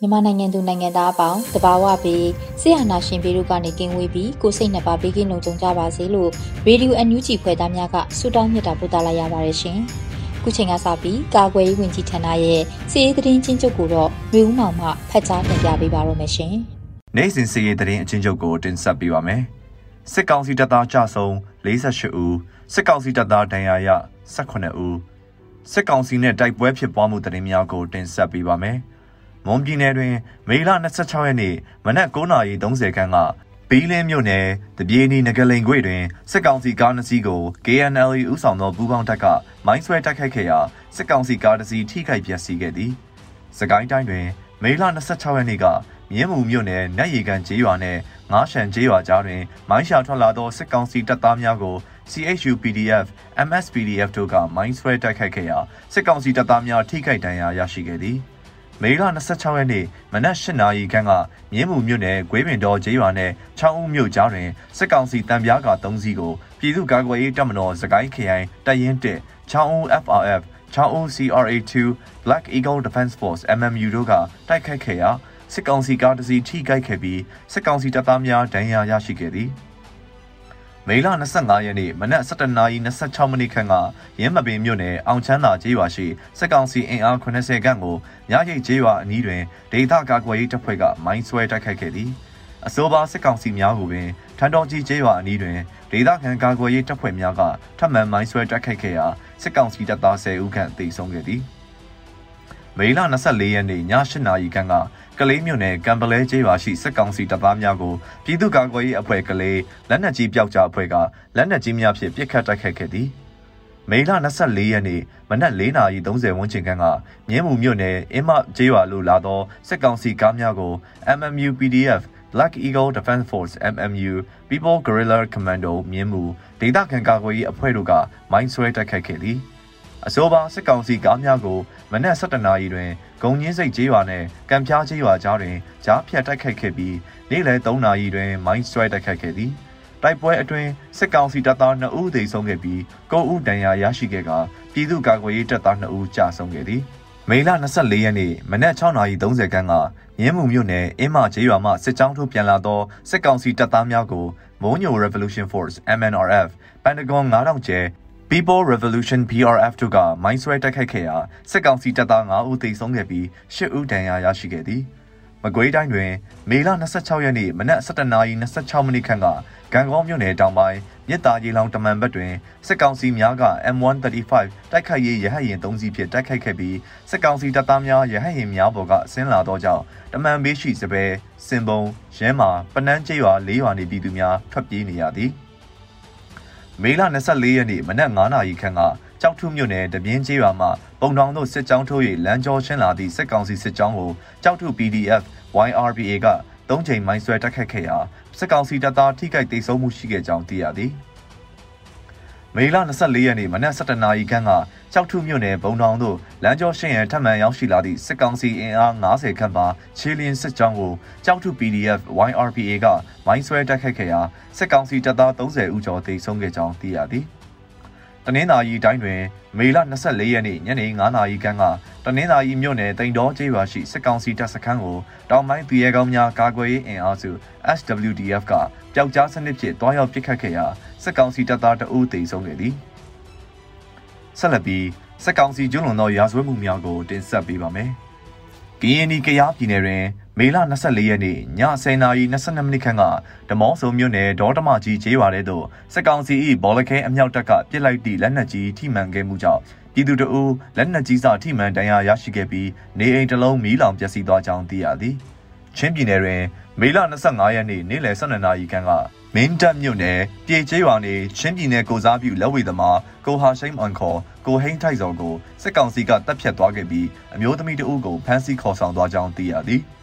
မြန်မာနိုင်ငံသူနိုင်ငံသားအပေါင်းတဘာဝပြီးဆရာနာရှင်ပြည်တို့ကနေကင်းဝေးပြီးကိုစိတ်နှစ်ပါးဘေးကင်းလုံခြုံကြပါစေလို့ရေဒီယိုအန်ယူဂျီဖွယ်သားများကဆုတောင်းမြတ်တာပို့သလာရပါတယ်ရှင်။ခုချိန်ကစပြီးကာကွယ်ရေးဝန်ကြီးဌာနရဲ့စီးရေးသတင်းချင်းချုပ်ကိုတော့မျိုးဦးမောင်မှဖတ်ကြားတင်ပြပေးပါရမရှင်။နိုင်စဉ်စီးရေးသတင်းအချင်းချုပ်ကိုတင်ဆက်ပေးပါမယ်။စစ်ကောင်စီတပ်သားကြဆုံ48ဦးစစ်ကောင်စီတပ်သားဒဏ်ရာရ18ဦးစစ်ကောင်စီနဲ့တိုက်ပွဲဖြစ်ပွားမှုသတင်းများကိုတင်ဆက်ပေးပါမယ်။ မွန်ပြည်နယ်တွင် မေလ26ရက်နေ့မနက်9:30ခန်းကဘီလင်းမြို့နယ်တပြေးနီငကလိန်ခွေတွင်စစ်ကောင်စီကားနှစ်စီးကို KNL ဥဆောင်သောပူးပေါင်းတပ်ကမိုင်းဆွဲတိုက်ခိုက်ခဲ့ရာစစ်ကောင်စီကားတစ်စီးထိခိုက်ပျက်စီးခဲ့သည်။စကိုင်းတိုင်းတွင် မေလ26ရက်နေ့ကမြင်းမူမြို့နယ်နတ်ရီကန်ကျေးရွာနှင့်ငါးရှန်ကျေးရွာကြားတွင်မိုင်းရှာထွက်လာသောစစ်ကောင်စီတပ်သားများကို CHU PDF MSPDF တို့ကမိုင်းဆွဲတိုက်ခိုက်ခဲ့ရာစစ်ကောင်စီတပ်သားများထိခိုက်ဒဏ်ရာရရှိခဲ့သည်။ မေလ26ရက်နေ့မနက်၈နာရီခန့်ကမြင်းမူမြို့နယ်ဂွေးပင်တော်ကျေးရွာနဲ့ချောင်းဦးမြို့ကြားတွင်စစ်ကောင်စီတံပြားက၃စီးကိုပြည်သူ့ကာကွယ်ရေးတပ်မတော်စကိုင်းခရိုင်တပ်ရင်း1ချောင်းဦး FRF ချောင်းဦး CRA2 Black Eagle Defense Force MMU တို့ကတိုက်ခိုက်ခဲ့ရာစစ်ကောင်စီကားတစ်စီးထိခိုက်ခဲ့ပြီးစစ်ကောင်စီတပ်သားများဒဏ်ရာရရှိခဲ့သည်။ မေလ25ရက်နေ့မနက်7:26မိနစ်ခန့်ကရင်းမပင်မြို့နယ်အောင်ချမ်းသာကျေးရွာရှိစစ်ကောင်စီအင်အား80ခန့်ကိုညရိတ်ကျေးရွာအနီးတွင်ဒေသကာကွယ်ရေးတပ်ဖွဲ့ကမိုင်းဆွဲတိုက်ခိုက်ခဲ့သည်အဆိုပါစစ်ကောင်စီများကိုပင်ထန်တော်ကြီးကျေးရွာအနီးတွင်ဒေသခံကာကွယ်ရေးတပ်ဖွဲ့များကထပ်မံမိုင်းဆွဲတိုက်ခိုက်ခဲ့ရာစစ်ကောင်စီတပ်သား10ဦးခန့်သေဆုံးခဲ့သည် မေလ24ရက်နေ့ည8:00နာရီခန့်ကကလေးမြို့နယ်ကံပလဲကျေးရွာရှိစစ်ကောင်စီတပ်သားများကိုပြည်သူ့ကာကွယ်ရေးအဖွဲ့ကလေးလက်နက်ကြီးပျောက်ကြားအဖွဲ့ကလက်နက်ကြီးများဖြင့်ပစ်ခတ်တိုက်ခိုက်ခဲ့သည်မေလ24ရက်နေ့မနက်4:30ဝန်းကျင်ခန့်ကမြင်းမူမြို့နယ်အင်းမကျေးရွာလို့လာသောစစ်ကောင်စီကားများကို MMU PDF Black Eagle Defense Force MMU People Guerrilla Commando မြင်းမူဒေသခံကာကွယ်ရေးအဖွဲ့တို့ကမိုင်းဆွဲတိုက်ခိုက်ခဲ့သည် အဆိုပါစစ်ကောင်စီကားများကိုမနက်7:00နာရီတွင်ဂုံညင်းစိတ်ကျေးရွာနှင့်ကံပြားကျေးရွာကြားတွင်ကြားဖြတ်တိုက်ခိုက်ခဲ့ပြီးနေ့လယ်3နာရီတွင်မိုင်းစထရိုက်တိုက်ခိုက်ခဲ့သည်တိုက်ပွဲအတွင်းစစ်ကောင်စီတပ်သား2ဦးသေဆုံးခဲ့ပြီး9ဦးဒဏ်ရာရရှိခဲ့ကာပြည်သူ့ကာကွယ်ရေးတပ်သား2ဦးကြာဆုံးခဲ့သည်မေလ24ရက်နေ့မနက်6:30ခန်းကမြင်းမှုမြို့နယ်အင်းမကျေးရွာမှစစ်ကြောင်းထိုးပြန်လာသောစစ်ကောင်စီတပ်သားများကိုမုံညို Revolution Force MNRF ပန်တဂွန်9000ကျဲ People Revolution PRF တို့ကမိုင်းဆွဲတိုက်ခိုက်ခဲ့ရာစစ်ကောင်စီတပ်သား9ဦးသေဆုံးခဲ့ပြီး10ဦးဒဏ်ရာရရှိခဲ့သည်။မကွေးတိုင်းတွင်မေလ26ရက်နေ့မနက်7:26မိနစ်ခန့်ကဂံကောင်းမြို့နယ်တောင်ပိုင်းမြစ်တာကြီးလောင်တမန်ဘက်တွင်စစ်ကောင်စီများက M135 တိုက်ခိုက်ရေးရဟတ်ယာဉ်၃စီးဖြင့်တိုက်ခိုက်ခဲ့ပြီးစစ်ကောင်စီတပ်သားများရဟတ်ယာဉ်များပေါ်ကဆင်းလာသောကြောင့်တမန်ဘေးရှိစပယ်စင်ပုံရဲမာပနန်းကျေးရွာ၄ရွာနေပြည်သူများထွက်ပြေးနေရသည်။ မေလ24ရက်နေ့မနက်9:00နာရီခန့်ကကြောက်ထုမြို့နယ်တပြင်းကျေးရွာမှပုံတောင်သို့စစ်ကြောင်းထိုး၍လမ်းကျော်ရှင်းလာသည့်စစ်ကောင်စီစစ်ကြောင်းကိုကြောက်ထု PDF YRPA က၃ချိန်မိုင်းဆွဲတိုက်ခတ်ခဲ့ရာစစ်ကောင်စီတပ်သားထိခိုက်ဒေဆုံးမှုရှိခဲ့ကြောင်းသိရသည်။မေလ24ရက်နေ့မနက်7:00နာရီခန့်ကကြောက်ထုမြို့နယ်ဘုံတောင်သို့လမ်းကျော်ရှင်းရန်ထပ်မံရောက်ရှိလာသည့်စစ်ကောင်စီအင်အား90ခန့်ပါချီလင်းစစ်ကြောင်းကိုကြောက်ထု PDF YRPA က မိုင်းဆွဲတိုက်ခိုက်ခဲ့ရာစစ်ကောင်စီတပ်သား30ဦးကျော်သေဆုံးခဲ့ကြောင်းသိရသည်။တနင်္သာရီတိုင်းတွင် မေလ24ရက်နေ့ညနေ9:00နာရီခန့်ကတနင်္သာရီမြို့နယ်တိန်တော်ကျေးရွာရှိစစ်ကောင်စီတပ်စခန်းကိုတောင်ပိုင်းပြည်ရဲကောင်းများကာကွယ်ရေးအင်အားစု SWDF ကပျောက်ကြားစနစ်ဖြင့်တွားရောက်ပစ်ခတ်ခဲ့ရာစစ်ကောင်စီတပ်သားတအုပ်သေဆုံးခဲ့သည်ဆက်လက်ပြီးစက်ကောင်စီကျွလွန်သောရာဇဝတ်မှုများကိုတင်ဆက်ပေးပါမယ်။ကရင်နီကရားပြည်နယ်တွင် မေလ24ရက်နေ့ည10:22မိနစ်ခန့်ကဓမောဆုံမြို့နယ်ဒေါတမကြီးကျေးရွာထဲသို့စက်ကောင်စီ၏ဘောလခဲအမြောက်တပ်ကပစ်လိုက်သည့်လက်နက်ကြီးထိမှန်ခဲ့မှုကြောင့်ပြည်သူတို့လက်နက်ကြီးစာထိမှန်ဒဏ်ရာရရှိခဲ့ပြီးနေအိမ်တစ်လုံးမီးလောင်ပျက်စီးသွားကြောင်းသိရသည်။ချင်းပြည်နယ်တွင်မေလ25ရက်နေ့နေ့လယ်12နာရီခန့်ကမင်းတပ်မြို့နယ်ပြည်ကျေးရွာနေချင်းပြည်နယ်ကိုစားပြုလက်ဝေသမားကိုဟာရှိန်အွန်ခေါ်ကိုဟိန်းထိုက်စော်ကိုစစ်ကောင်စီကတပ်ဖြတ်သွားခဲ့ပြီးအမျိုးသမီးတဦးကိုဖမ်းဆီးခေါ်ဆောင်သွားကြောင်းသိရသည်။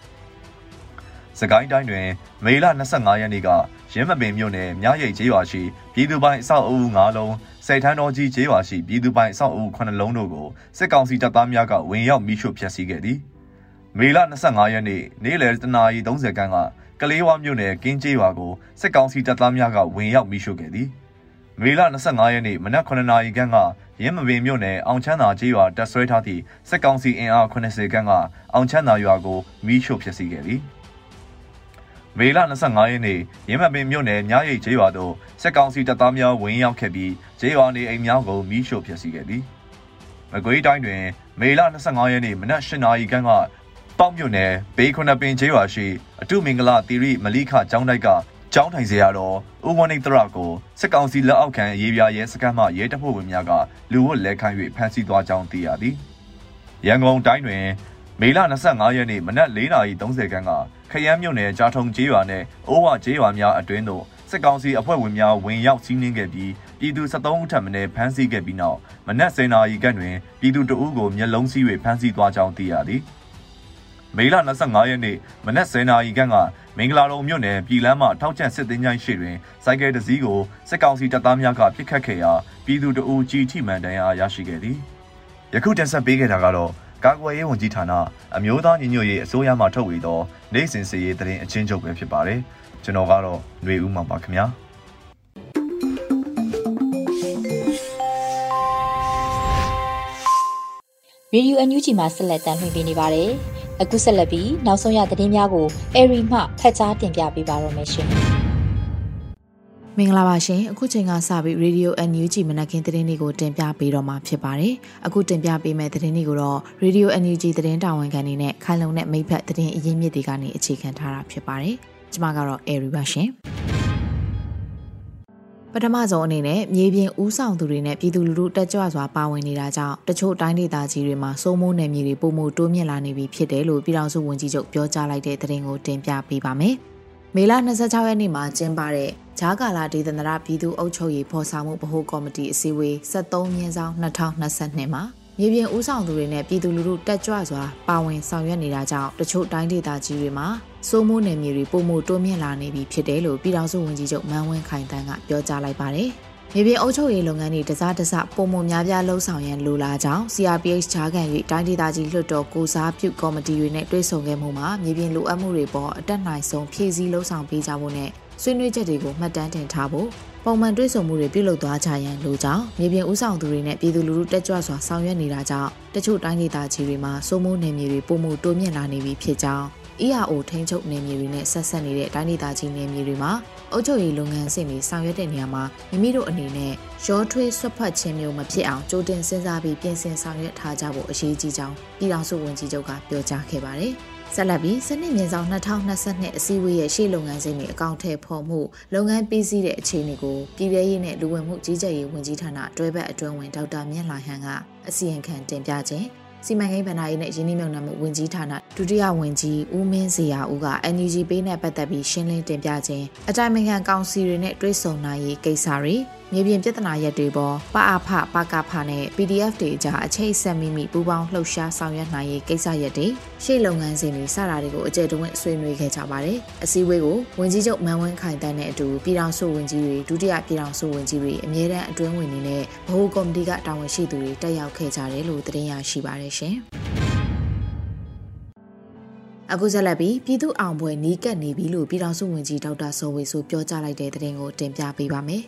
စကိုင်းတိုင်းတွင်မေလ25ရက်နေ့ကရင်းမပင်မြို့နယ်မြရိတ်ကျေးရွာရှိပြည်သူပိုင်အဆောက်အဦ9လုံးစိတ်ထန်းတော်ကြီးကျေးရွာရှိပြည်သူပိုင်အဆောက်အဦ9လုံးတို့ကိုစစ်ကောင်စီတပ်သားများကဝင်ရောက်မိရှုဖျက်ဆီးခဲ့သည်။မေလ25ရက်နေ့နေ့လယ်တနာရီ30ခန်းကကလေးဝမြို့နယ်ကင်းကျေးရွာကိုစစ်ကောင်စီတပ်သားများကဝင်ရောက်မိရှုခဲ့သည်။မေလ25ရက်နေ့မနက်9နာရီခန့်ကရင်းမပင်မြို့နယ်အောင်ချမ်းသာကျေးရွာတပ်ဆွဲထားသည့်စစ်ကောင်စီအင်အား80ခန့်ကအောင်ချမ်းသာရွာကိုမိရှုဖျက်ဆီးခဲ့သည်။ မေလ25ရက်နေ့ရင်းမပင်မြို့နယ်ညရိတ်ကျေးရွာသို့စစ်ကောင်စီတပ်သားများဝင်ရောက်ခဲ့ပြီးကျေးရွာနေအိမ်များကိုမိရှို့ဖျက်ဆီးခဲ့သည်။မကွေးတိုင်းတွင် မေလ25ရက်နေ့မနက်8နာရီခန့်ကပေါက်မြို့နယ်ဘေးခွနပင်ကျေးရွာရှိအတုမင်္ဂလာတီရိမလိခကျောင်းတိုက်ကကျောင်းထိုင်စရာတော်ဦးဝနိတရကိုစစ်ကောင်စီလက်အောက်ခံရေးပြရဲစခန်းမှရဲတပ်ဖွဲ့ဝင်များကလူဝတ်လဲခိုင်း၍ဖမ်းဆီးသွားကြောင်းသိရသည်။ရန်ကုန်တိုင်းတွင်မေလ25ရက်နေ့မနက်4:30ခန်းက ခရမ်းမြို့နယ်ကြားထုံကျေးရွာနဲ့အိုးဝကျေးရွာများအတွင်းသို့စစ်ကောင်စီအဖွဲ့ဝင်များဝင်ရောက်စီးနင်းခဲ့ပြီးပြည်သူ73ဦးထပ်မံဖမ်းဆီးခဲ့ပြီးနောက်မနက်10:00နာရီခန့်တွင်ပြည်သူတအုပ်ကိုမျက်လုံးစီး၍ဖမ်းဆီးသွားကြောင်းသိရသည်။မေလ25ရက်နေ့မနက်10:00နာရီခန့်ကမင်္ဂလာတုံမြို့နယ်ပြည်လမ်းမှထောက်ချန့်စစ်သည်ချိုင်းရှိတွင်စိုက်ကယ်တစ်စီးကိုစစ်ကောင်စီတပ်သားများကပစ်ခတ်ခဲ့ရာပြည်သူတအူကြီးထိမှန်ဒဏ်ရာရရှိခဲ့သည်ယခုတင်ဆက်ပေးခဲ့တာကတော့ ကာကွယ်ရေးဝန်ကြီးဌာနအမျိုးသားညီညွတ်ရေးအစိုးရမှထုတ်ဝေသောနိုင်စဉ်စီရေးသတင်းအချင်းချုပ်ပဲဖြစ်ပါတယ်ကျွန်တော်ကတော့ຫນွေဦးမှာပါခင်ဗျာရေဒီယိုအန်ယူဂျီမှာဆက်လက်တင်ပြနေပါတယ်။အခုဆက်လက်ပြီးနောက်ဆုံးရသတင်းများကိုအေရီမှဖတ်ကြားတင်ပြပေးပါရမရှင် မင်္ဂလာပါရှင်အခုချိန်ကစပြီး Radio NUG မနက်ခင်းသတင်းတွေကိုတင်ပြပေးတော့မှာဖြစ်ပါတယ်အခုတင်ပြပေးမယ့်သတင်းတွေကိုတော့ Radio NUG သတင်းတာဝန်ခံနေနဲ့ခိုင်လုံတဲ့မိဖက်သတင်းအရင်းမြစ်တွေကနေအခြေခံထားတာဖြစ်ပါတယ်ကျွန်မကတော့ Airy ပါရှင်ပထမဆုံးအနေနဲ့မြေပြင်ဦးဆောင်သူတွေနဲ့ပြည်သူလူထုတက်ကြွစွာပါဝင်နေတာကြောင့်တချို့တိုင်းဒေသကြီးတွေမှာစိုးမိုးနယ်မြေတွေပုံမှုတိုးမြင့်လာနေပြီဖြစ်တယ်လို့ပြည်ထောင်စုဝန်ကြီးချုပ်ပြောကြားလိုက်တဲ့သတင်းကိုတင်ပြပေးပါမယ်။ မေလ26ရက်နေ့မှာကျင်းပတဲ့ဂျားကာလာဒေသန္တရပြည်သူ့အုပ်ချုပ်ရေးဖော်ဆောင်မှုဗဟိုကော်မတီအစည်းအဝေး73မြင်းဆောင်2022မှာမြေပြင်ဦးဆောင်သူတွေနဲ့ပြည်သူလူထုတက်ကြွစွာပါဝင်ဆောင်ရွက်နေတာကြောင့်တချို့တိုင်းဒေသကြီးတွေမှာစိုးမိုးနယ်မြေတွေပုံမှုတိုးမြင့်လာနေပြီဖြစ်တယ်လို့ပြည်ထောင်စုဝန်ကြီးချုပ်မန်းဝင်းခိုင်တန်းကပြောကြားလိုက်ပါတယ်။ မြေပြင်အုပ်ချုပ်ရေးလုပ်ငန်းတွေတစားတစပုံမှုများပြားလှုပ်ဆောင်ရန်လိုလားကြောင်း CRPH ချားခံ၍တိုင်းဒေသကြီးလွှတ်တော်ကိုစားပြုကော်မတီတွေနဲ့တွဲဆုံခဲ့မှုမှာမြေပြင်လိုအပ်မှုတွေပေါ်အတက်နိုင်ဆုံးဖြည့်ဆည်းလှုပ်ဆောင်ပေးကြဖို့နဲ့ဆွေးနွေးချက်တွေကိုမှတ်တမ်းတင်ထားဖို့ပုံမှန်တွေ့ဆုံမှုတွေပြုလုပ်သွားကြရန်လိုကြောင်းမြေပြင်ဦးဆောင်သူတွေနဲ့ပြည်သူလူထုတက်ကြွစွာဆောင်ရွက်နေတာကြောင့်တချို့တိုင်းဒေသကြီးတွေမှာစိုးမိုးနယ်မြေတွေပုံမှုတိုးမြင့်လာနေပြီဖြစ်ကြောင်း ERO ထိန်းချုပ်နယ်မြေတွေနဲ့ဆက်ဆက်နေတဲ့တိုင်းဒေသကြီးနယ်မြေတွေမှာအုပ်ချုပ်ရေးလုပ်ငန်းစဉ်တွေဆောင်ရွက်တဲ့နေရာမှာမိမိတို့အနေနဲ့ရောထွေးဆွတ်ဖက်ခြင်းမျိုးမဖြစ်အောင်ကြိုတင်စဉ်းစားပြီးပြင်ဆင်ဆောင်ရွက်ထားကြဖို့အရေးကြီးကြောင်းပြည်ထောင်စုဝန်ကြီးချုပ်ကပြောကြားခဲ့ပါတယ်။ဆက်လက်ပြီးစနစ်မြင့်ဆောင်2022အစည်းအဝေးရဲ့ရှေ့လုပ်ငန်းစဉ်တွေအကောင့်ထဲဖော်မှုလုပ်ငန်းပြီးစီးတဲ့အခြေအနေကိုပြည်ထရေးနဲ့လူဝင်မှုကြီးကြပ်ရေးဝန်ကြီးဌာနတွဲဘက်အတွင်းဝင်ဒေါက်တာမြင့်လှဟန်ကအစီရင်ခံတင်ပြခြင်း စီမံကိန်းဗဏ္ဍာရေးနဲ့ရင်းနှီးမြှုပ်နှံမှုဝန်ကြီးဌာနဒုတိယဝန်ကြီးဦးမင်းစရာဦးက NUG ပေးနဲ့ပတ်သက်ပြီးရှင်းလင်းတင်ပြခြင်းအတိုင်းအမြန်ကောင်စီတွေနဲ့တွဲဆုံနိုင်ရေးကိစ္စတွေမြေပြင်ပြဿနာရက်တွေပေါ်ပအဖပကဖနဲ့ PDF တွေအကြားအချိတ်ဆက်မိမိပူးပေါင်းလှုပ်ရှားဆောင်ရွက်နိုင်ရေးကိစ္စရက်တွေရှေ့လုပ်ငန်းစဉ်တွေစတာတွေကိုအကျယ်တဝင့်ဆွေးနွေးခဲ့ကြပါတယ်။အစည်းအဝေးကိုဝန်ကြီးချုပ်မန်ဝင်းခိုင်တန်းနဲ့အတူပြည်ထောင်စုဝန်ကြီးတွေဒုတိယပြည်ထောင်စုဝန်ကြီးတွေအမြဲတမ်းအတွင်းဝင်နေနဲ့ဗဟိုကော်မတီကတာဝန်ရှိသူတွေတက်ရောက်ခဲ့ကြတယ်လို့သတင်းရရှိပါတယ်ရှင်။အခုဆက်လက်ပြီးပြည်သူအောင်ပွဲနီးကပ်နေပြီလို့ပြည်ထောင်စုဝန်ကြီးဒေါက်တာစောဝေဆိုပြောကြားလိုက်တဲ့သတင်းကိုတင်ပြပေးပါမယ်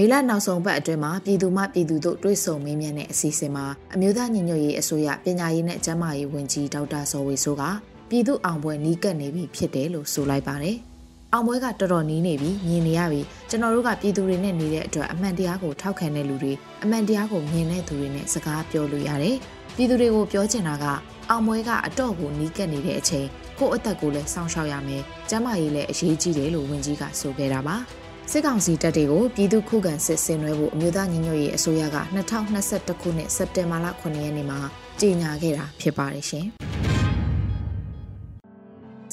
မေလနောက်ဆုံးပတ်အတွင်းမှာပြည်သူမှပြည်သူတို့တွေ့ဆုံမေးမြန်းတဲ့အစီအစဉ်မှာအမျိုးသားညီညွတ်ရေးအစိုးရပညာရေးနဲ့ကျန်းမာရေးဝန်ကြီးဒေါက်တာစောဝေဆိုကပြည်သူအောင်ပွဲနီးကပ်နေပြီဖြစ်တယ်လို့ဆိုလိုက်ပါတယ်။အောင်ပွဲကတော်တော်နီးနေပြီမြင်နေရပြီကျွန်တော်တို့ကပြည်သူတွေနဲ့နေတဲ့အတွက်အမှန်တရားကိုထောက်ခံတဲ့လူတွေအမှန်တရားကိုမြင်တဲ့သူတွေနဲ့စကားပြောလို့ရတယ်ပြည်သူတွေကိုပြောချင်တာကအောင်ပွဲကအတော့ကိုနီးကပ်နေတဲ့အချိန်ကိုယ့်အသက်ကိုလည်းစောင့်ရှောက်ရမယ်ကျန်းမာရေးလည်းအရေးကြီးတယ်လို့ဝန်ကြီးကဆိုခဲ့တာပါ စစ်ကောင်စီတပ်တွေကိုပြည်သူခုခံစစ်ဆင်နွှဲဖို့အမျိုးသားညီညွတ်ရေးအစိုးရက2021ခုနှစ်စက်တင်ဘာလ9ရက်နေ့မှာကြေညာခဲ့တာဖြစ်ပါတယ်ရှင်။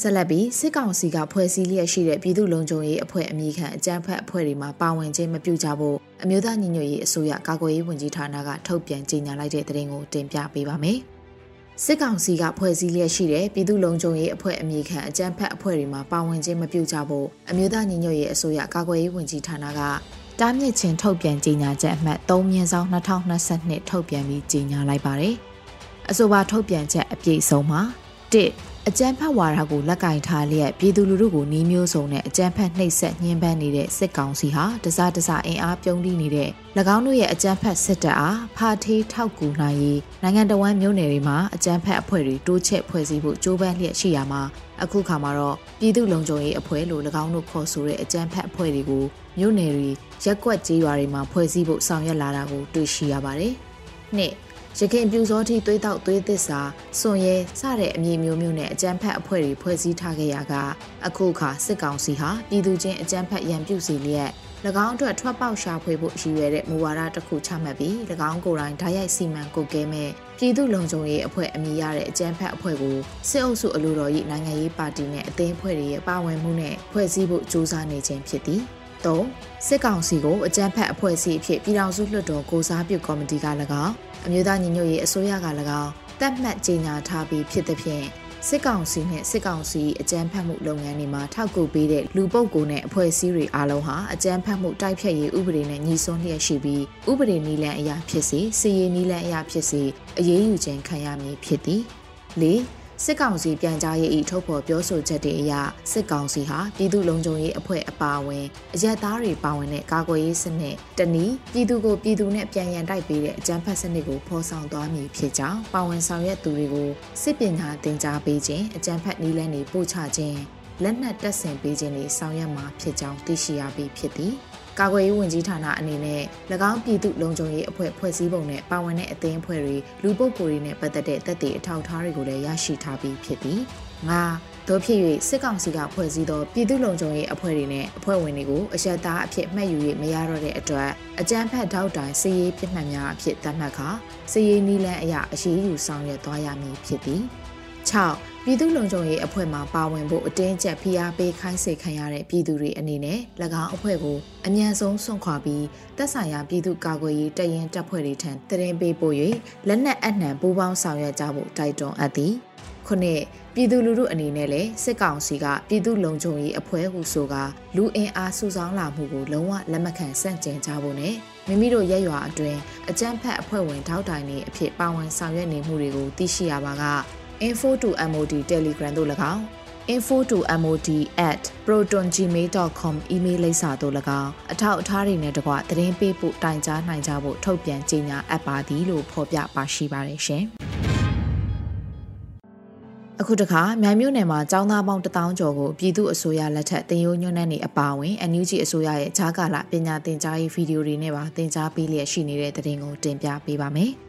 ဆက်လက်ပြီးစစ်ကောင်စီကဖွဲ့စည်းလျက်ရှိတဲ့ပြည်သူ့လုံခြုံရေးအဖွဲ့အမည်ခံအကြမ်းဖက်အဖွဲ့တွေမှာပါဝင်ခြင်းမပြုကြဖို့အမျိုးသားညီညွတ်ရေးအစိုးရကာကွယ်ရေးဝန်ကြီးဌာနကထုတ်ပြန်ကြေညာလိုက်တဲ့သတင်းကိုတင်ပြပေးပါမယ်။ စစ်ကောင်စီကဖွဲ့စည်းလျက်ရှိတဲ့ပြည်သူ့လုံခြုံရေးအဖွဲ့အမည်ခံအကြမ်းဖက်အဖွဲ့တွေမှာပါဝင်ခြင်းမပြုကြဖို့အမျိုးသားညီညွတ်ရေးအစိုးရကာကွယ်ရေးဝန်ကြီးဌာနကတားမြစ်ခြင်းထုတ်ပြန်ကြေညာချက်အမှတ်3မြင်းဆောင်2022ထုတ်ပြန်ပြီးကြေညာလိုက်ပါတယ်။အဆိုပါထုတ်ပြန်ချက်အပြည့်အစုံမှာ1 အကြမ်းဖက်ဝါဒကိုလက်ကင်ထားလျက်ပြည်သူလူထုကိုနှီးမျိုးစုံနဲ့အကြမ်းဖက်နှိပ်စက်ညှဉ်းပန်းနေတဲ့စစ်ကောင်စီဟာတစားတစားအင်အားပြုံးတီးနေတဲ့၎င်းတို့ရဲ့အကြမ်းဖက်စစ်တပ်အားဖာထေးထောက်ကူနိုင်ရေးနိုင်ငံတော်ဝန်မျိုးနယ်တွေမှာအကြမ်းဖက်အဖွဲ့တွေတိုးချဲ့ဖွဲ့စည်းဖို့ကြိုးပမ်းလျက်ရှိရမှာအခုခါမှာတော့ပြည်သူလုံခြုံရေးအဖွဲ့လို့၎င်းတို့ခေါ်ဆိုတဲ့အကြမ်းဖက်အဖွဲ့တွေကိုမျိုးနယ်တွေရက်ကွက်ကြေးရွာတွေမှာဖွဲ့စည်းဖို့ဆောင်ရွက်လာတာကိုတွေ့ရှိရပါတယ်။နှစ် ရခင်ပြူစောတိသွေးတောက်သွေးသစ္စာစွန်ရဲစတဲ့အမည်မျိုးမျိုးနဲ့အကြမ်းဖက်အဖွဲ့တွေဖွဲ့စည်းထားခဲ့ရကအခုအခါစစ်ကောင်စီဟာပြည်သူချင်းအကြမ်းဖက်ရန်ပြုစီလျက်၎င်းအတွက်ထွက်ပေါက်ရှာဖွေဖို့ရည်ရွယ်တဲ့မူဝါဒတစ်ခုချမှတ်ပြီး၎င်းကိုယ်တိုင်ဓာတ်ရိုက်စီမံကုတ်ကဲမဲ့ပြည်သူလုံခြုံရေးအဖွဲ့အမည်ရတဲ့အကြမ်းဖက်အဖွဲ့ကိုစစ်အုပ်စုအလို့တော်၏နိုင်ငံရေးပါတီနဲ့အသင်းအဖွဲ့တွေရဲ့ပါဝင်မှုနဲ့ဖွဲ့စည်းဖို့ကြိုးစားနေခြင်းဖြစ်သည် ၃စစ်ကောင်စီကိုအကြမ်းဖက်အဖွဲ့အစည်းအဖြစ်ပြည်ထောင်စုလွှတ်တော်ကိုစားပြုကော်မတီက၎င်းအမျိုးသားညီညွတ်ရေးအစိုးရက၎င်းတတ်မှတ်ကြေညာထားပြီးဖြစ်သဖြင့်စစ်ကောင်စီနဲ့စစ်ကောင်စီအကြမ်းဖက်မှုလုပ်ငန်းတွေမှာထောက်ကူပေးတဲ့လူပုဂ္ဂိုလ်နဲ့အဖွဲ့အစည်းတွေအားလုံးဟာအကြမ်းဖက်မှုတိုက်ဖြတ်ရေးဥပဒေနဲ့ညီစွန်းလျက်ရှိပြီးဥပဒေနည်းလမ်းအရာဖြစ်စေစီရေးနည်းလမ်းအရာဖြစ်စေအရေးယူခြင်းခံရမည်ဖြစ်သည်၄ စစ်ကောင်စီပြန်ကြားရေး၏ထုတ်ဖော်ပြောဆိုချက်တွေအရစစ်ကောင်စီဟာပြည်သူ့လုံခြုံရေးအဖွဲ့အပါအဝင်အရက်သားတွေပါဝင်တဲ့ကာကွယ်ရေးစနစ်တနည်းပြည်သူကိုပြည်သူနဲ့ပြန်ရန်တိုက်ပေးတဲ့အကြမ်းဖက်စနစ်ကိုဖော်ဆောင်သွားမည်ဖြစ်ကြောင်းပါဝင်ဆောင်ရွက်သူတွေကိုစစ်ပညာသင်ကြားပေးခြင်းအကြမ်းဖက်နည်းလမ်းတွေပို့ချခြင်းလက်နက်တပ်ဆင်ပေးခြင်းတွေဆောင်ရွက်မှာဖြစ်ကြောင်းသိရှိရပြီးဖြစ်သည် ကာကွယ်ရေးဝန်ကြီးဌာနအနေနဲ့၎င်းပြည်သူလုံခြုံရေးအဖွဲ့ဖွဲ့စည်းပုံနဲ့ပါဝင်တဲ့အသင်းအဖွဲ့တွေလူပုဂ္ဂိုလ်တွေနဲ့ပတ်သက်တဲ့သက်သေအထောက်အထားတွေကိုလည်းရရှိထားပြီးဖြစ်သည်။ငါတို့ဖြစ်၍စစ်ကောင်စီကဖွဲ့စည်းသောပြည်သူ့လုံခြုံရေးအဖွဲ့တွေနဲ့အဖွဲ့ဝင်တွေကိုအရက်သားအဖြစ်မှတ်ယူ၍မရတော့တဲ့အတွက်အကြမ်းဖက်ထောက်တိုင်စီရေးပြစ်မှတ်များအဖြစ်သတ်မှတ်ခါစီရေးနီးလန်းအရာအရေးယူဆောင်ရွက်သွားရမည်ဖြစ်သည်6 ပြည်သူ့လုံခြုံရေးအဖွဲ့မှပါဝင်ဖို့အတင်းကျပ်ဖိအားပေးခိုင်းစေခံရတဲ့ပြည်သူတွေအနေနဲ့၎င်းအဖွဲ့ကိုအမြန်ဆုံးဆွန့်ခွာပြီးတပ်ဆိုင်ရာပြည်သူ့ကာကွယ်ရေးတရင်တပ်ဖွဲ့တွေထံတရင်ပေးပို့၍လက်နက်အနှံပူးပေါင်းဆောင်ရွက်ကြဖို့တိုက်တွန်းအပ်သည်ခုနှစ်ပြည်သူလူထုအနေနဲ့လည်းစစ်ကောင်စီကပြည်သူလုံခြုံရေးအဖွဲ့ဟုဆိုကလူအင်အားစုဆောင်းလာမှုကိုလုံးဝလက်မခံဆန့်ကျင်ကြဖို့နဲ့မိမိတို့ရက်ရွာအတွင်းအကြမ်းဖက်အဖွဲ့ဝင်ထောက်တိုင်တွေအဖြစ်ပါဝင်ဆောင်ရွက်နေမှုတွေကိုသိရှိရပါက info2mod telegram တို့၎င်း info2mod@protongmail.com email လိပ်စာတို့၎င်းအထောက်အထားတွေနဲ့တကွသတင်းပေးပို့တိုင်ကြားနိုင်ကြဖို့ထုတ်ပြန်ကြေညာအပ်ပါသည်လို့ဖော်ပြပါရှိပါတယ်ရှင်။အခုတခါမြိုင်မြို့နယ်မှာចောင်းသားပေါင်းတထောင်ကျော်ကိုပြည်သူအစိုးရလက်ထက်တင်ယိုးညွန်းနှံ့နေအပါအဝင် NUG အစိုးရရဲ့ဂျားကာလပညာသင်ကြားရေးဗီဒီယိုတွေနဲ့ပါသင်ကြားပေးလျက်ရှိနေတဲ့တဲ့တင်ကိုတင်ပြပေးပါမယ်။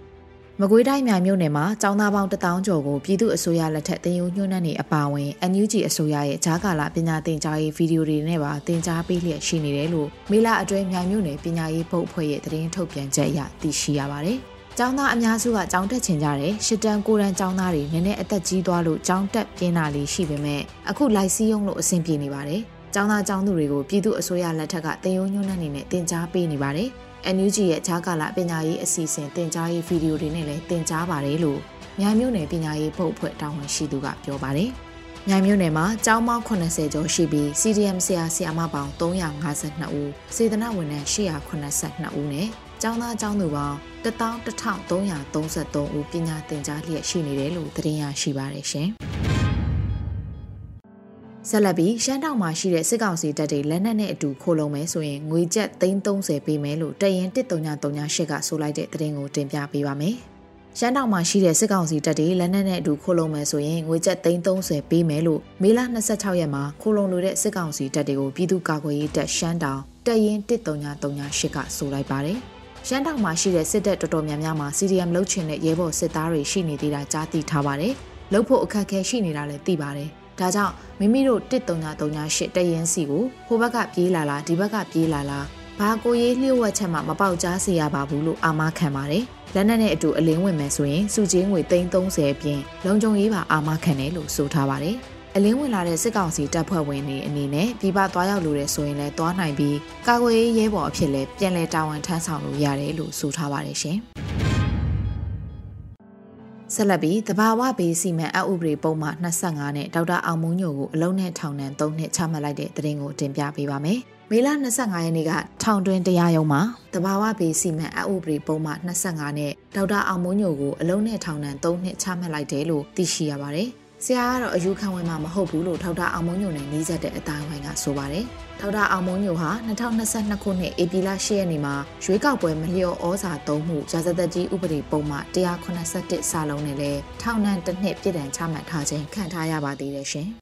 မကွေးတိုင်းမြိုင်မြို့နယ်မှာចောင်းသားပေါင်း1000ကျော်ကိုပြည်သူ့အစိုးရလက်ထက်တင်ယူညွှန်းနှံ့နေအပါအဝင် NUG အစိုးရရဲ့ဂျားကာလာပညာသင်ကြားရေးဗီဒီယိုတွေနဲ့ပါသင်ကြားပေးလျက်ရှိနေတယ်လို့မေလအတွင်းမြိုင်မြို့နယ်ပညာရေးဘုတ်အဖွဲ့ရဲ့သတင်းထုတ်ပြန်ချက်အရသိရှိရပါတယ်။ကျောင်းသားအများစုကကျောင်းတက်ချင်ကြတယ်ရှစ်တန်းကိုရန်ကျောင်းသားတွေနည်းနည်းအသက်ကြီးသွားလို့ကျောင်းတက်ပြင်းတာလေးရှိပေမဲ့အခုလိုက်စည်းရုံးလို့အဆင်ပြေနေပါတယ်။ကျောင်းသားကျောင်းသူတွေကိုပြည်သူ့အစိုးရလက်ထက်ကတင်ယုံညွှန်းနှံ့နေနဲ့တင် जा ပေးနေပါတယ်။ NUG ရဲ့ဂျားကာလပညာရေးအစီအစဉ်တင် जा ရေးဗီဒီယိုတွေနဲ့လည်းတင် जा ပါတယ်လို့မြိုင်မြို့နယ်ပညာရေးဘုတ်အဖွဲ့တာဝန်ရှိသူကပြောပါတယ်။မြိုင်မြို့နယ်မှာကျောင်းပေါင်း80ကျော်ရှိပြီး CDM ဆရာဆရာမပေါင်း352ဦးစေတနာဝန်ထမ်း882ဦးနဲ့ကျောင်းသားကျောင်းသူပေါင်း11333ဦးပညာသင်ကြားလျက်ရှိနေတယ်လို့သတင်းရရှိပါတယ်ရှင်။ ဆက်လက်ပြီးရှမ်းတောင်မှာရှိတဲ့စစ်ကောင်စီတပ်တွေလက်နက်နဲ့အတူခိုလုံမယ်ဆိုရင်ငွေကျပ်330ပေးမယ်လို့တရင်1338ကဆိုလိုက်တဲ့သတင်းကိုတင်ပြပေးပါမယ်။ရှမ်းတောင်မှာရှိတဲ့စစ်ကောင်စီတပ်တွေလက်နက်နဲ့အတူခိုးလုံမယ်ဆိုရင်ငွေကျပ်330ပေးမယ်လို့မေလ26ရက်မှာခိုးလုံလိုတဲ့စစ်ကောင်စီတပ်တွေကိုပြည်သူ့ကာကွယ်ရေးတပ်ရှမ်းတောင်တပ်ရင်း13938ကဆိုလိုက်ပါတယ်။ရှမ်းတောင်မှာရှိတဲ့စစ်တပ်တော်တော်များများမှာ CDM လုတ်ချင်တဲ့ရဲဘော်စစ်သားတွေရှိနေသေးတာကြားသိထားပါတယ်။လုတ်ဖို့အခက်အခဲရှိနေတာလည်းသိပါတယ်။ ဒါကြောင့်မိမိတို့13938တပ်ရင်းစီကိုဟိုဘက်ကပြေးလာလားဒီဘက်ကပြေးလာလားဘာကိုရေးလျှို့ဝှက်ချက်မှမပေါက်ကြားစေရပါဘူးလို့အာမခံပါတယ်။လက်နက်နဲ့အတူအလင်းဝင်မယ်ဆိုရင်စုချင်းငွေ330အပြင်လုံခြုံရေးပါအာမခံတယ်လို့ဆိုထားပါတယ်။အလင်းဝင်လာတဲ့စစ်ကောင်စီတပ်ဖွဲ့ဝင်တွေအနေနဲ့ပြည်ပသွားရောက်လို့ရဆိုရင်လည်းသွားနိုင်ပြီးကာကွယ်ရေးရဲဘော်အဖြစ်လည်းပြန်လည်တာဝန်ထမ်းဆောင်လို့ရတယ်လို့ဆိုထားပါတယ်ရှင်။ ဆက်လက်ပြီးတဘာဝဘေးစီမံအဥပဒေပုံမှန်25နဲ့ဒေါက်တာအောင်မုံညိုကိုအလုံးနဲ့ထောင်ဒဏ်3နှစ်ချမှတ်လိုက်တဲ့သတင်းကိုတင်ပြပေးပါမယ်။မေလ25ရက်နေ့ကထောင်တွင်းတရားရုံးမှာတဘာဝဘေးစီမံအဥပဒေပုံမှန်25နဲ့ဒေါက်တာအောင်မုံညိုကိုအလုံးနဲ့ထောင်ဒဏ်3နှစ်ချမှတ်လိုက်တယ်လို့သိရှိရပါတယ်။ ဆရာကတော့အယူခံဝင်မှာမဟုတ်ဘူးလို့ဒေါက်တာအောင်မုံညိုနဲ့နှီးစပ်တဲ့အတိုင်းဝိုင်းကဆိုပါတယ်။ဒေါက်တာအောင်မုံညိုဟာ2022ခုနှစ်ဧပြီလ10ရက်နေ့မှာရွေးကောက်ပွဲမလျော်ဩဇာသုံးမှုရာဇသက်ကြီးဥပဒေပုံမှ181စာလုံးနဲ့လည်းထောင်ဒဏ်တစ်နှစ်ပြစ်ဒဏ်ချမှတ်ထားခြင်းခံထားရပါသေးတယ်ရှင်။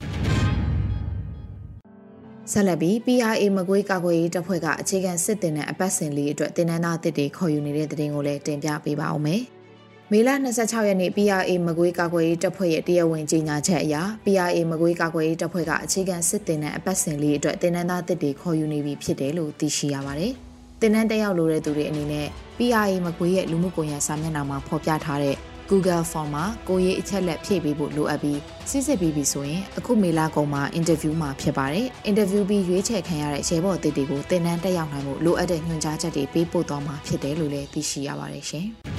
ဆက်လက်ပြီး PRA မကွေးကာကွယ်ရေးတပ်ဖွဲ့ကအခြေခံစစ်တင်တဲ့အပတ်စဉ်လေးအတွက်တင်နန်းသားတစ်တွေခေါ်ယူနေတဲ့တဲ့တင်ကိုလည်းတင်ပြပေးပါအောင်မယ်။ မေလ26ရက်နေ့ PRA မကွေးကာကွယ်ရေးတပ်ဖွဲ့ရဲ့တရားဝင်ကြေညာချက်အရ PRA မကွေးကာကွယ်ရေးတပ်ဖွဲ့ကအခြေခံစစ်တင်တဲ့အပတ်စဉ်လေးအတွက်တင်နန်းသားတစ်တွေခေါ်ယူနေပြီဖြစ်တယ်လို့သိရှိရပါတယ်။တင်နန်းတက်ရောက်လိုတဲ့သူတွေအနေနဲ့ PRA မကွေးရဲ့လူမှုကွန်ရက်စာမျက်နှာမှာဖော်ပြထားတဲ့ Google Form မှာကိုရေးအချက်လက်ဖြည့်ပေးဖို့လိုအပ်ပြီးစစ်စစ်ပြီးပြီဆိုရင်အခုမေလာကုံမှာအင်တာဗျူးမှာဖြစ်ပါတယ်။အင်တာဗျူးပြီးရွေးချယ်ခံရတဲ့ရဲဘော်တစ်တွေကိုတင်နန်းတက်ရောက်နိုင်ဖို့လိုအပ်တဲ့ညွှန်ကြားချက်တွေပေးပို့သွားမှာဖြစ်တယ်လို့လည်းသိရှိရပါတယ်ရှင်။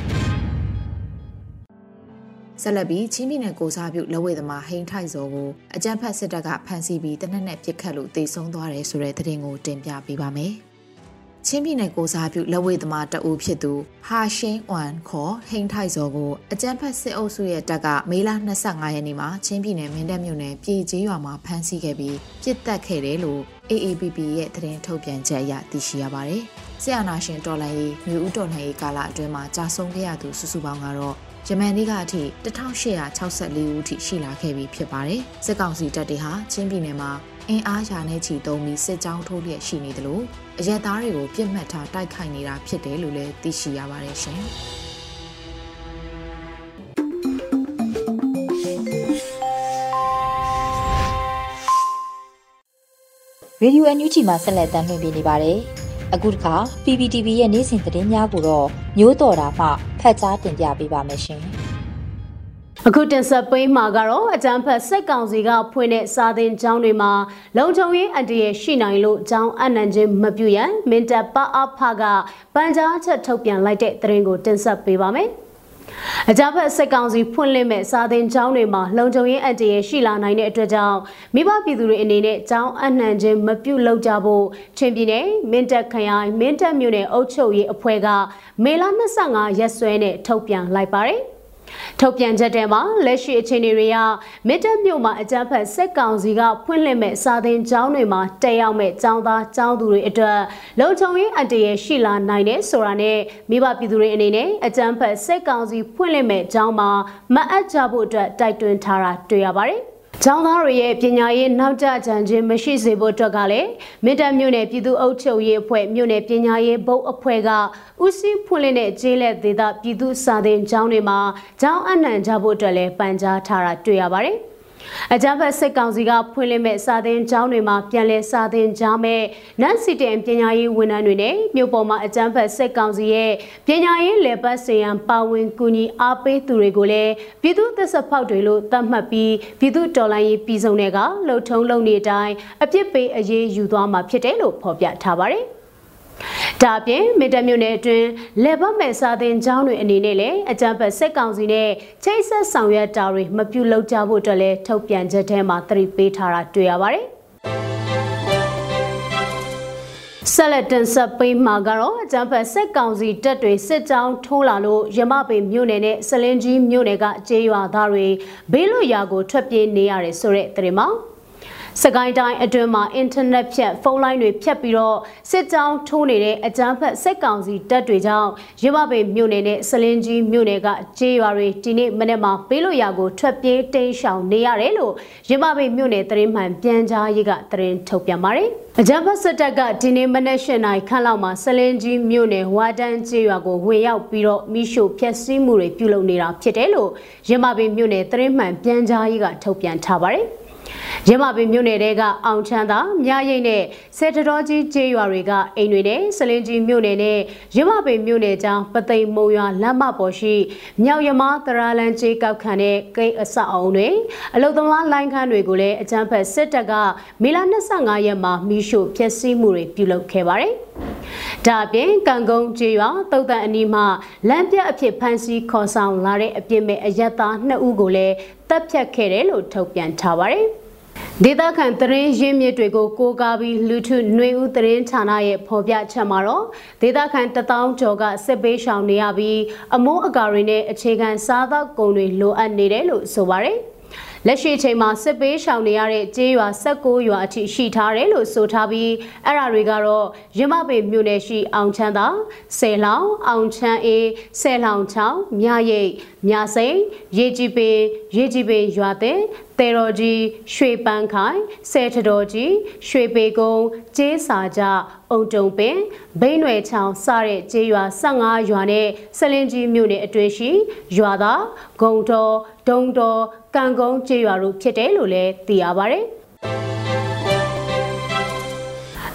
ဆက်လက်ပြီးချင်းပြည်နယ်ကိုစားပြုလက်ဝဲသမားဟိန်းထိုက်စောကိုအကြမ်းဖက်စစ်တပ်ကဖမ်းဆီးပြီးတနက်နဲ့ပြစ်ခတ်လို့တေဆုံးသွားတယ်ဆိုတဲ့သတင်းကိုတင်ပြပေးပါမယ်။ချင်းပြည်နယ်ကိုစားပြုလက်ဝဲသမားတအူဖြစ်သူဟာရှင်းအွမ်ခေါ်ဟိန်းထိုက်စောကိုအကြမ်းဖက်စစ်အုပ်စုရဲ့တပ်ကမေလ25ရက်နေ့မှာချင်းပြည်နယ်မင်းတပ်မြို့နယ်ပြည်ကျေးရွာမှာဖမ်းဆီးခဲ့ပြီးပြစ်တက်ခဲ့တယ်လို့ AAPP ရဲ့သတင်းထုတ်ပြန်ချက်အရသိရှိရပါတယ်။ဆရာနာရှင်တော်လိုင်းရေးမြို့ဦးတော်လှန်ရေးကာလအတွင်းမှာကြာဆုံးခဲ့ရသူစုစုပေါင်းကတော့ ယမန်နေ့ကအထိ1864ဦးထိရှိလာခဲ့ပြီဖြစ်ပါတယ်။စစ်ကောင်စီတပ်တွေဟာချင်းပြည်နယ်မှာအင်အားရာနဲ့ချီသုံးပြီးစစ်ကြောင်းထိုးလျက်ရှိနေတယ်လို့အရက်သားတွေကိုပြစ်မှတ်ထားတိုက်ခိုက်နေတာဖြစ်တယ်လို့လည်းသိရှိရပါတယ်ရှင်။ရေဒီယိုအန်ယူဂျီမှာဆက်လက်တင်ပြနေပါတယ်။အခုတခါ PPTV ရဲ့နေ့စဉ်သတင်းများကိုတော့မျိုးတော်တာမှ ဖတ်ကြားတင်ပြပေးပါမယ်ရှင်။အခုတင်ဆက်ပေးမှာကတော့အကြံဖက်စိတ်ကောင်စီကဖွင့်တဲ့စာသင်ကျောင်းတွေမှာလုံခြုံရေးအန္တရာယ်ရှိနိုင်လို့ကျောင်းအနှံခြင်းမပြုရန်မင်တပ်ပအဖကပန်ကြားချက်ထုတ်ပြန်လိုက်တဲ့သတင်းကိုတင်ဆက်ပေးပါမယ်။ အကြမ်းဖက်စစ်ကောင်စီဖွင့်လှစ်မဲ့စာသင်ကျောင်းတွေမှာလုံခြုံရေးအန္တရာယ်ရှိလာနိုင်တဲ့အတွက်ကြောင့်မိဘပြည်သူတွေအနေနဲ့ကျောင်းအနှံခြင်းမပြုလုပ်ကြဖို့ချင်းပြည်နယ်မင်းတပ်ခရိုင်မင်းတပ်မြို့နယ်အုပ်ချုပ်ရေးအဖွဲ့ကမေလ25ရက်စွဲနဲ့ထုတ်ပြန်လိုက်ပါတယ်။ ထုတ်ပြန်ချက်ထဲမှာလက်ရှိအခြေအနေတွေကမစ်တက်မြို့မှာအကြမ်းဖက်စက်ကောင်စီကဖွင့်လှစ်မဲ့စာသင်ကျောင်းတွေမှာတက်ရောက်မဲ့ကျောင်းသားကျောင်းသူတွေအတွက်လုံခြုံရေးအတရရှိလာနိုင်တယ်ဆိုတာနဲ့မိဘပြည်သူတွေအနေနဲ့အကြမ်းဖက်စက်ကောင်စီဖွင့်လှစ်မဲ့ကျောင်းမှာမအပ်ကြဖို့အတွက်တိုက်တွန်းထားတာတွေ့ရပါတယ်။ ကျောင်းသားတွေရဲ့ပညာရေးနောက်ကျကြံခြင်းမရှိစေဖို့အတွက်ကလည်းမင်းတပ်မြို့နယ်ပြည်သူ့အုပ်ချုပ်ရေးအဖွဲ့မြို့နယ်ပညာရေးဘုတ်အဖွဲ့ကဦးစီးဖွင့်လှစ်တဲ့ကျေးလက်ဒေသပြည်သူ့စာသင်ကျောင်းတွေမှာကျောင်းအနှံကြဖို့အတွက်လည်းပန်ကြားထားတာတွေ့ရပါတယ်။ အကြမ်းဖက်စစ်ကောင်စီကဖွင့်လှစ်မဲ့စာသင်ကျောင်းတွေမှာပြန်လည်စာသင်ကြားမဲ့နန်းစီတင်ပညာရေးဝန်ထမ်းတွေနဲ့မြို့ပေါ်မှာအကြမ်းဖက်စစ်ကောင်စီရဲ့ပညာရေးလေပတ်စင်ရန်ပါဝင်ကူညီအားပေးသူတွေကိုလည်းပြည်သူ့သစ္စာဖောက်တွေလို့သတ်မှတ်ပြီးပြည်သူ့တော်လှန်ရေးပြည်စုံတွေကလှုပ်ထုံးလုံနေတိုင်းအပြစ်ပေးအရေးယူသွားမှာဖြစ်တယ်လို့ဖော်ပြထားပါတယ် ဒါအပြင်မေတ္တမြို့နယ်အတွင်းလေပတ်မဲ့စာသင်ကျောင်းတွေအနေနဲ့လည်းအကြံဖက်စက်ကောင်စီနဲ့ချိတ်ဆက်ဆောင်ရွက်တာတွေမပြုလုပ်ကြဖို့အတွက်လည်းထုတ်ပြန်ချက်ထဲမှာသတိပေးထားတာတွေ့ရပါတယ်ဆက်လက်တင်ဆက်ပေးမှာကတော့အကြံဖက်စက်ကောင်စီတပ်တွေစစ်ကြောင်းထိုးလာလို့ရမပေမြို့နယ်နဲ့စလင်းကြီးမြို့နယ်ကကျေးရွာသားတွေဘေးလွတ်ရာကိုထွက်ပြေးနေရတယ်ဆိုတဲ့သတင်းမှာ စကိုင်းတိုင်းအတွင်းမှာအင်တာနက်ဖြတ်ဖုန်းလိုင်းတွေဖြတ်ပြီးတော့စစ်ကြောင်းထိုးနေတဲ့အကြမ်းဖက်စစ်ကောင်စီတပ်တွေကြောင့်ရမပေမြို့နယ်နဲ့စလင်းကြီးမြို့နယ်ကကျေးရွာတွေဒီနေ့မနေ့မှာပေးလို့ရကိုထွက်ပြေးတိမ်းရှောင်နေရတယ်လို့ရမပေမြို့နယ်သတင်းမှန်ပြန်ကြားရေးကသတင်းထုတ်ပြန်ပါတယ်။အကြမ်းဖက်စစ်တပ်ကဒီနေ့မနေ့၈နာရီခန့်လောက်မှာစလင်းကြီးမြို့နယ်ဝါတန်းကျေးရွာကိုဝင်ရောက်ပြီးတော့မိရှို့ဖျက်ဆီးမှုတွေပြုလုပ်နေတာဖြစ်တယ်လို့ရမပေမြို့နယ်သတင်းမှန်ပြန်ကြားရေးကထုတ်ပြန်ထားပါတယ်။ ရမပင်မြို့နယ်တဲကအောင်ချမ်းသာမြရိတ်နဲ့ဆယ်တတော်ကြီးကျေးရွာတွေကအိမ်တွေနဲ့စလင်းကြီးမြို့နယ်နဲ့ရမပင်မြို့နယ်ကျောင်းပသိမ်မုံရွာလမ်းမပေါ်ရှိမြောက်ရမသရလန်ကျေးကောက်ခံတဲ့ကိန်းအဆောက်အုံတွေအလုသမားလိုင်းခန်းတွေကိုလည်းအကြမ်းဖက်စစ်တပ်ကမေလ25ရက်မှာမိရှို့ဖျက်ဆီးမှုတွေပြုလုပ်ခဲ့ပါတယ်။ ဒါအပြင်ကံကုန်းကျေးရွာတုတ်တန်အနီးမှာလမ်းပြအဖြစ်ဖမ်းဆီးခေါ်ဆောင်လာတဲ့အပြစ်မဲ့အရက်သား2ဦးကိုလည်းတပ်ဖြတ်ခဲ့တယ်လို့ထုတ်ပြန်ထားပါတယ်။ဒေသခံသတင်းရင်းမြစ်တွေကိုကိုးကားပြီးလူထုຫນွေဦးသတင်းဌာနရဲ့ဖော်ပြချက်မှာတော့ဒေသခံတထောင်ကျော်ကစစ်ပေးရှောင်နေရပြီးအမိုးအကာတွေနဲ့အခြေခံစားသောက်ကုန်တွေလိုအပ်နေတယ်လို့ဆိုပါတယ်။ လက်ရှိချိန်မှာစစ်ပေးရှောင်နေရတဲ့ကျေးရွာ16ရွာအထိရှိထားတယ်လို့ဆိုထားပြီးအဲ့ဒါတွေကတော့ရမပေမြို့နယ်ရှိအောင်ချမ်းသာဆယ်လောင်အောင်ချမ်းအေးဆယ်လောင်ချောင်းမြရိတ်မြစိန်ရေကြည်ပင်ရေကြည်ပင်ရွာတဲ့ တေတော်ကြီးရွှေပန်းခိုင်ဆယ်ထတော်ကြီးရွှေပေကုန်းကျေးစာကြအုံတုံပင်ဘိန်းွယ်ချောင်းစတဲ့ကျေးရွာ15ရွာနဲ့ဆလင်းကြီးမြို့နယ်အတွင်းရှိရွာသားဂုံတော်ဒုံတော်ကံကုန်းကျေးရွာတို့ဖြစ်တယ်လို့လည်းသိရပါဗျ။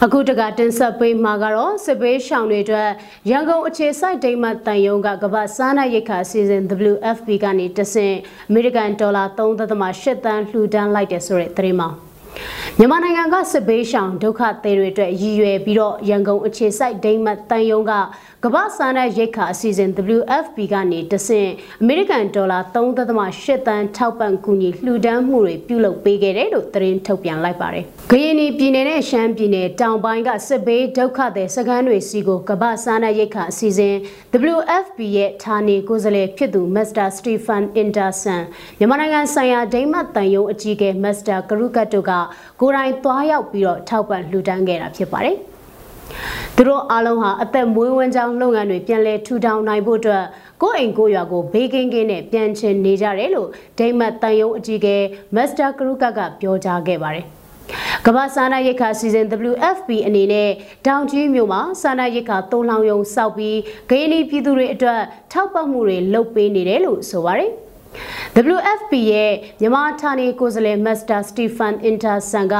အခုတကတင်ဆက်ပေးမှာကတော့စစ်ပေးရှောင်တွေအတွက်ရန်ကုန်အခြေစိုက်ဒိမတ်တန်ယုံကကမ္ဘာစားနပ်ရိက္ခာစီစဉ် WFP ကနေတဆင့်အမေရိကန်ဒေါ်လာ3.8သန်းလှူဒန်းလိုက်တဲ့ဆိုတဲ့သတင်းမှာမြန်မာနိုင်ငံကစစ်ဘေးရှောင်ဒုက္ခသည်တွေအတွက်ရည်ရွယ်ပြီးတော့ရန်ကုန်အခြေစိုက်ဒိမတ်တန်ယုံက ကမ္ဘာစားနပ်ရိက္ခာအစီအစဉ် WFP ကနေတဆင့်အမေရိကန်ဒေါ်လာ3.8တန်းထောက်ပံ့ကူညီလှူဒန်းမှုတွေပြုလုပ်ပေးခဲ့တယ်လို့သတင်းထုတ်ပြန်လိုက်ပါတယ်။ဂယနီပြည်နယ်နဲ့ရှမ်းပြည်နယ်တောင်ပိုင်းကစစ်ဘေးဒုက္ခသည်စခန်းတွေစီကိုကမ္ဘာစားနပ်ရိက္ခာအစီအစဉ် WFP ရဲ့ဌာနေကိုယ်စားလှယ်ဖြစ်သူမစ္စတာစတီဖန်အင်ဒါဆန်မြန်မာနိုင်ငံဆိုင်ရာဒိမတ်တန်ယုံအကြီးအကဲမစ္စတာကရုကတ်တို့ကကိုယ်တိုင်သွားရောက်ပြီးတော့ထောက်ပံ့လှူဒန်းခဲ့တာဖြစ်ပါတယ်။ သူတို့အားလုံးဟာအသက်မွေးဝမ်းကြောင်းလုပ်ငန်းတွေပြန်လည်ထူထောင်နိုင်ဖို့အတွက်ကိုယ့်အိမ်ကိုယ့်ရွာကိုဘေးကင်းကင်းနဲ့ပြန်ချင်နေကြတယ်လို့ဒိမတ်တန်ယုံအကြီးကဲမစ္စတာကရုကကပြောကြားခဲ့ပါတယ်ကမ္ဘာစာနာရိက္ခာစီစဉ် WFP အနေနဲ့တောင်ကြီးမြို့မှာစာနာရိက္ခာသုံးလောင်ယုံစောက်ပြီးဂိမ်းနီပြည်သူတွေအတွက်ထောက်ပံ့မှုတွေလုပ်ပေးနေတယ်လို့ဆိုပါတယ်။ WFP ရဲ့မြန်မာဌာနေကိုယ်စားလှယ်မစ္စတာစတီဖန်အင်တာဆန်က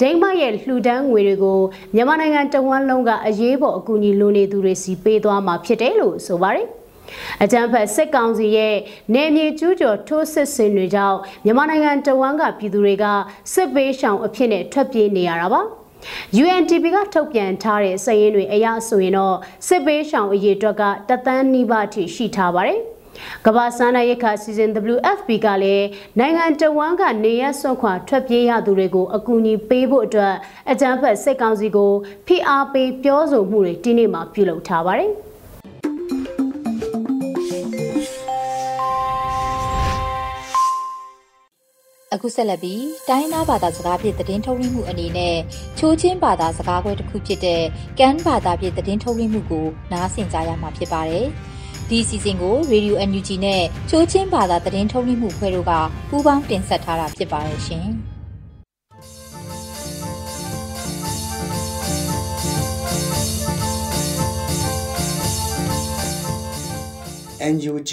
ဒိန်းမရဲ့လှူဒန်းငွေတွေကိုမြန်မာနိုင်ငံတဝန်းလုံးကအရေးပေါ်အကူအညီလိုနေသူတွေစီပေးသွားမှာဖြစ်တယ်လို့ဆိုပါတယ်။အကြံဖက်စစ်ကောင်စီရဲ့နေမြေကျူးကျော်ထိုးစစ်ဆင်တွေကြောင့်မြန်မာနိုင်ငံတဝန်းကပြည်သူတွေကစစ်ပေးရှောင်အဖြစ်နဲ့ထွက်ပြေးနေရတာပါ။ UNDP ကထုတ်ပြန်ထားတဲ့စာရင်းတွေအရဆိုရင်တော့စစ်ပေးရှောင်အရေးအတွက်ကတသန်းနီးပါးထိရှိထားပါတယ်။ ကမ္ဘာစားနပ်ရိက္ခာစီစဉ် WFP ကလည်းနိုင်ငံတော်ဝန်ကနေရဆွန့်ခွာထွက်ပြေးရသူတွေကိုအကူအညီပေးဖို့အတွက်အကြမ်းဖက်စစ်ကောင်စီကိုဖိအားပေးပြောဆိုမှုတွေဒီနေ့မှပြုလုပ်ထားပါတယ်။အခုဆက်လက်ပြီးတိုင်းသားဘာသာစကားဖြင့်သတင်းထုတ်လွှင့်မှုအနေနဲ့ချိုးချင်းဘာသာစကားခွဲတစ်ခုဖြစ်တဲ့ကန်ဘာသာဖြင့်သတင်းထုတ်လွှင့်မှုကိုနားဆင်ကြရမှာဖြစ်ပါတယ်။ ဒီအစီအစဉ်ကို Radio NUG နဲ့ချိုးချင်းဘာသာသတင်းထုတ်လွှင့်မှုဖွဲ့တို့ကပူးပေါင်းတင်ဆက်ထားတာဖြစ်ပါတယ်ရှင်။ NUG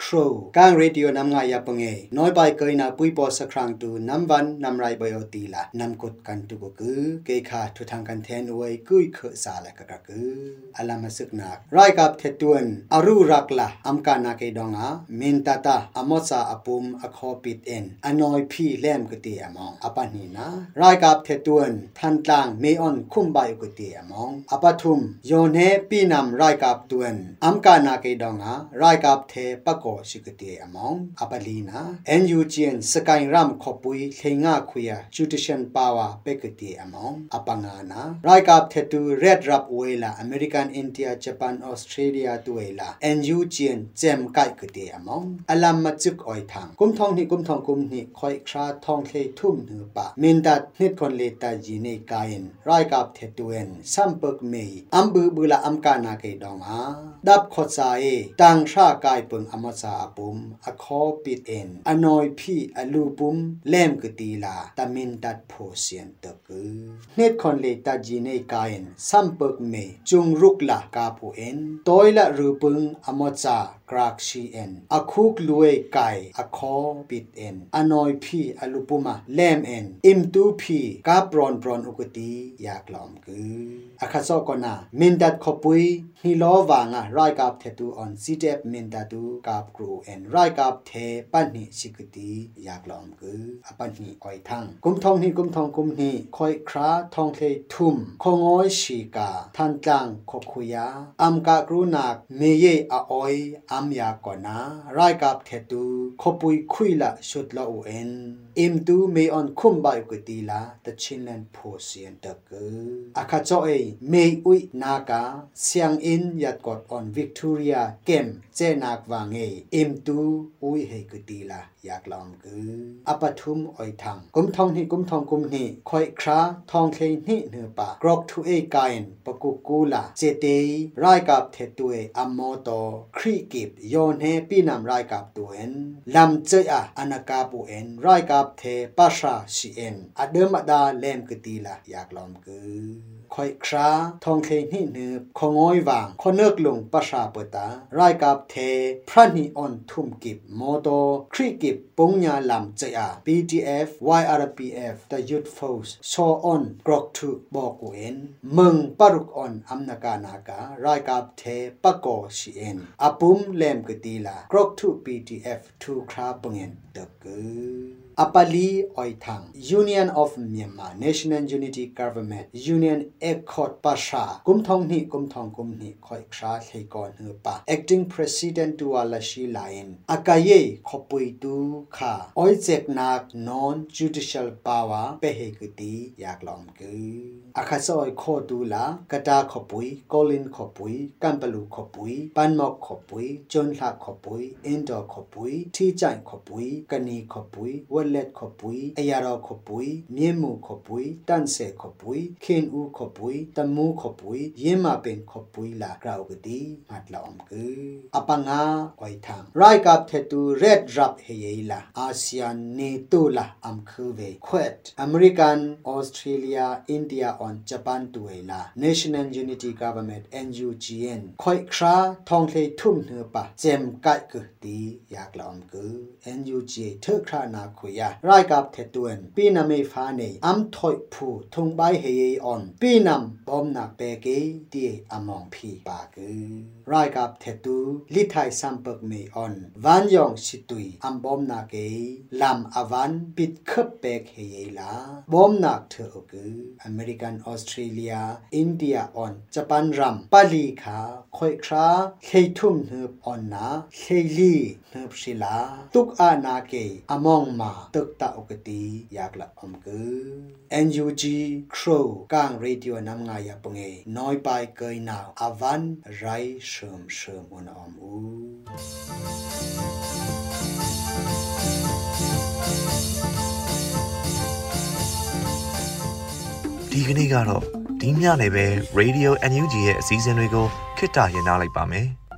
Crow กางเรดิโอนำงายาปงเอน้อยไปเกยนาปุยปอสครั้งตูน้ำวันน้ำไรบอยตีละน้ำกดกันตุกกือเกยขาทุทางกันแทนอวยกุยเคสาละกะกะกืออลามาสึกนักไรกับเทตวนอรูรักละอำกานาเกดองอาเมนตาตาอมอซาอปุมอคอปิดเอ็นอนอยพี่แลมกุตีอมองอปานีนะรายกับเทตวนทันตางเมออนคุ้มใบกุตีอมองอปทุมโยเนปีนำไรกับตวนอำกานาเกดองอาရိုက်ကပ်သေးပကောရှိကတိအမောင်အပလီနာ NUGN စကိုင်ရမ်ခပွိလှငါခွေယာဂျူဒရှင်ပါဝါပကတိအမောင်အပငါနာရိုက်ကပ်သေးတူရက်ရပ်ဝေလာအမေရိကန်အိန္ဒိယဂျပန်ဩစတြေးလျတူဝေလာ NUGN ဂျမ်ကိုက်ကတိအမောင်အလမ်မချึกအိုင်ထံကုမ်ထောင်းနိကုမ်ထောင်းကုမ်နိခွိုက်ခရာထောင်းလေထုမ်နပမင်ဒတ်နိခွန်လေတာဂျီနေကိုင်ရိုက်ကပ်သေးတူန်စမ်ပကမေအမ်ဘူဘူလာအမ်ကာနာကေဒေါငါဒပ်ခော့စာအေတန် sha kai pung ama cha pum a kho pit en anoi phi alu pum lem ke ti la tamin tat pho sian ta ku net khon le ta ji ne kain sam pek me chung ruk la ka phu en toila ru pung ama cha กรากชีเอ็นอคุกลุยไก่อคอปิดเอ็นอนอยพี่อลูปุมาเล่มเอ็นอิมตูพีกาบรอนบรอนอุกตีอยากลอมกืออาคาซอกนามินดัดขปุยฮิโลวางะไรกับเทตูออนซีเดบมินดัดูกับกรูเอ็นไรกับเทปันนิสิกตีอยากลอมกืออปันนิออยทังกุมทองนี่กุมทองกุมนี่คอยคราทองเคทุ่มคงอยชีกาทันจังขคุยาอัมกากรูนักเมเยอออยอัมยากอนาไรกับเทตูขปุยคุยละชุดละอูเอ็น อิมตูเมออนคุมบายกตีลาตะชินเลนโพเซียนตะกืออาคาโจเอเมอุยนากาเสียงอินยัดกดออนวิกตอเรียเกมเจนักวางเออิมตูอุยเฮกตีลาอยา บเทปัสราชีเอ็นอเดิมดาเลมกตีละอยากลอมกือคอยคราทองเคนี่เนือคงอยวางคนเนกลงปาสาเปตารายกับเทพระนิออนทุ่มกิบโมโตครีกิบปงญาลำเจอา BTF YRPF The Youth Force ซอออนกรอกทุบอกเอ็นมึงปรุกออนอำนากานาการายกับเทปะกกสีเอ็นอปุมเลมกตีละกรอกทุ BTF ทูคราปงเอ็นเดกือ apali oithang union of myanmar national unity government union accord pasha kumthong ni kumthong kum ni khoi khra thei kon hu pa acting president tu ala shi lain akaye khopui tu kha oi chek nak non judicial power pe he kuti yak lom ku akha soi kho tu la kata khopui kolin khopui kampalu khopui panmok khopui chonhla khopui indo khopui thi chai khopui kani khopui ဝက်လက်ခပွီအရာတော်ခပွီမြင်းမှုခပွီတန့်ဆေခပွီခင်ဦးခပွီတမူခပွီရင်းမပင်ခပွီလာကရောက်ကတိမတ်လောင်ကူအပငါဝိုင်ထံရိုက်ကပ်ထေတူ red drop ဟေယလာအာဆီယံနေတိုလာအမ်ခူဝေခွတ်အမေရိကန်ဩစတြေးလျအိန္ဒိယ on japan တူဝေလာ national unity government NUGN ခွိုက်ခရာထောင်လေထုံနှပါဂျမ်ကိုက်ကူတီယာကလောင်ကူ NUG ထခရာနာခွေยารายกับเทตวนปีนามีฟ้าเนอัมถอยผู้ทุงใบเฮยออนปีนำบอมนักเปเกดีอมองพีปากือรายกับเทตูลิไทยสัมปกเมออนวันยองสิตุยอัมบอมนักเกลำอวันปิดคับเปกเฮยลาบอมนักเธอกืออเมริกันออสเตรเลียอินเดียออนญี่ปุ่นรัมปาลีขาคอยคราเคยทุ่มเนืบออนนาเคยลีเนืบศิลาตุกอานาเกอมองมา tức tạo cái tí yak là om cứ. NUG crow, kang radio năm ngày à, ya pange nói bài cười nào, avan rai sớm sớm on om, u. Đi cái này cả rồi ဒီညနေပဲ Radio NUG ရဲ့အစည်းအဝေးကိုခਿੱတရရနိုင်ပါမယ်.